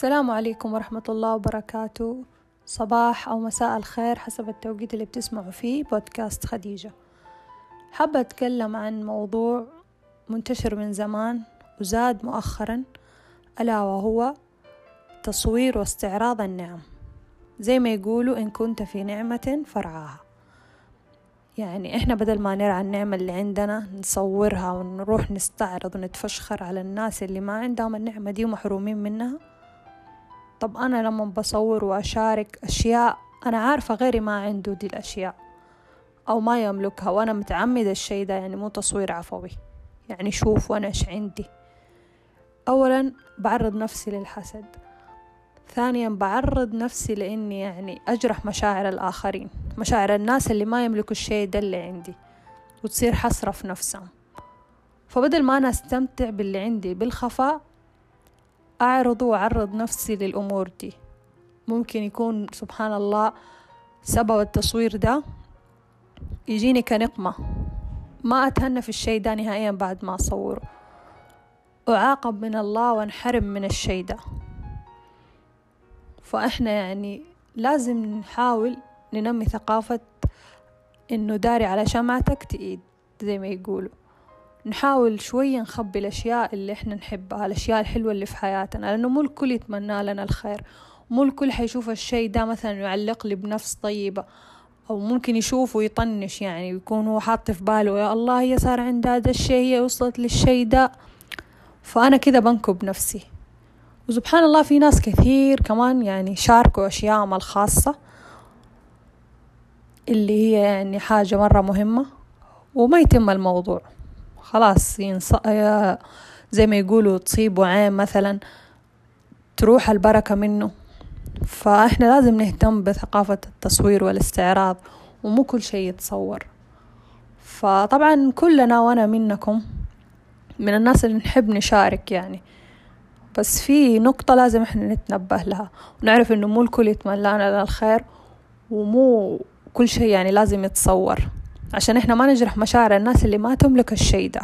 السلام عليكم ورحمة الله وبركاته. صباح أو مساء الخير حسب التوقيت اللي بتسمعوا فيه بودكاست خديجة. حابة أتكلم عن موضوع منتشر من زمان وزاد مؤخرا ألا وهو تصوير واستعراض النعم. زي ما يقولوا إن كنت في نعمة فرعاها. يعني إحنا بدل ما نرعى النعمة اللي عندنا نصورها ونروح نستعرض ونتفشخر على الناس اللي ما عندهم النعمة دي ومحرومين منها طب أنا لما بصور وأشارك أشياء أنا عارفة غيري ما عنده دي الأشياء أو ما يملكها وأنا متعمدة الشي ده يعني مو تصوير عفوي. يعني شوف وأنا إيش عندي. أولا بعرض نفسي للحسد. ثانيا بعرض نفسي لإني يعني أجرح مشاعر الآخرين مشاعر الناس اللي ما يملكوا الشيء ده اللي عندي وتصير حسرة في نفسهم. فبدل ما أنا أستمتع باللي عندي بالخفاء أعرض وأعرض نفسي للأمور دي. ممكن يكون سبحان الله سبب التصوير ده يجيني كنقمة. ما أتهنى في الشيء ده نهائيا بعد ما أصوره. أعاقب من الله وأنحرم من الشيء ده. فإحنا يعني لازم نحاول ننمي ثقافة إنه داري على شمعتك تقيد زي ما يقولوا. نحاول شوية نخبي الأشياء اللي إحنا نحبها الأشياء الحلوة اللي في حياتنا لأنه مو الكل يتمنى لنا الخير. مو الكل حيشوف الشيء ده مثلا يعلق لي بنفس طيبة أو ممكن يشوف ويطنش يعني ويكون هو حاط في باله يا الله هي صار عندها ده الشيء هي وصلت للشيء ده. فأنا كده بنكب نفسي. وسبحان الله في ناس كثير كمان يعني شاركوا أشياءهم الخاصة اللي هي يعني حاجة مرة مهمة وما يتم الموضوع. خلاص ينص... زي ما يقولوا تصيبوا عين مثلا تروح البركة منه. فإحنا لازم نهتم بثقافة التصوير والاستعراض ومو كل شيء يتصور. فطبعا كلنا وأنا منكم من الناس اللي نحب نشارك يعني. بس في نقطة لازم إحنا نتنبه لها ونعرف إنه مو الكل يتمنى لنا الخير ومو كل شيء يعني لازم يتصور. عشان إحنا ما نجرح مشاعر الناس اللي ما تملك الشيء ده.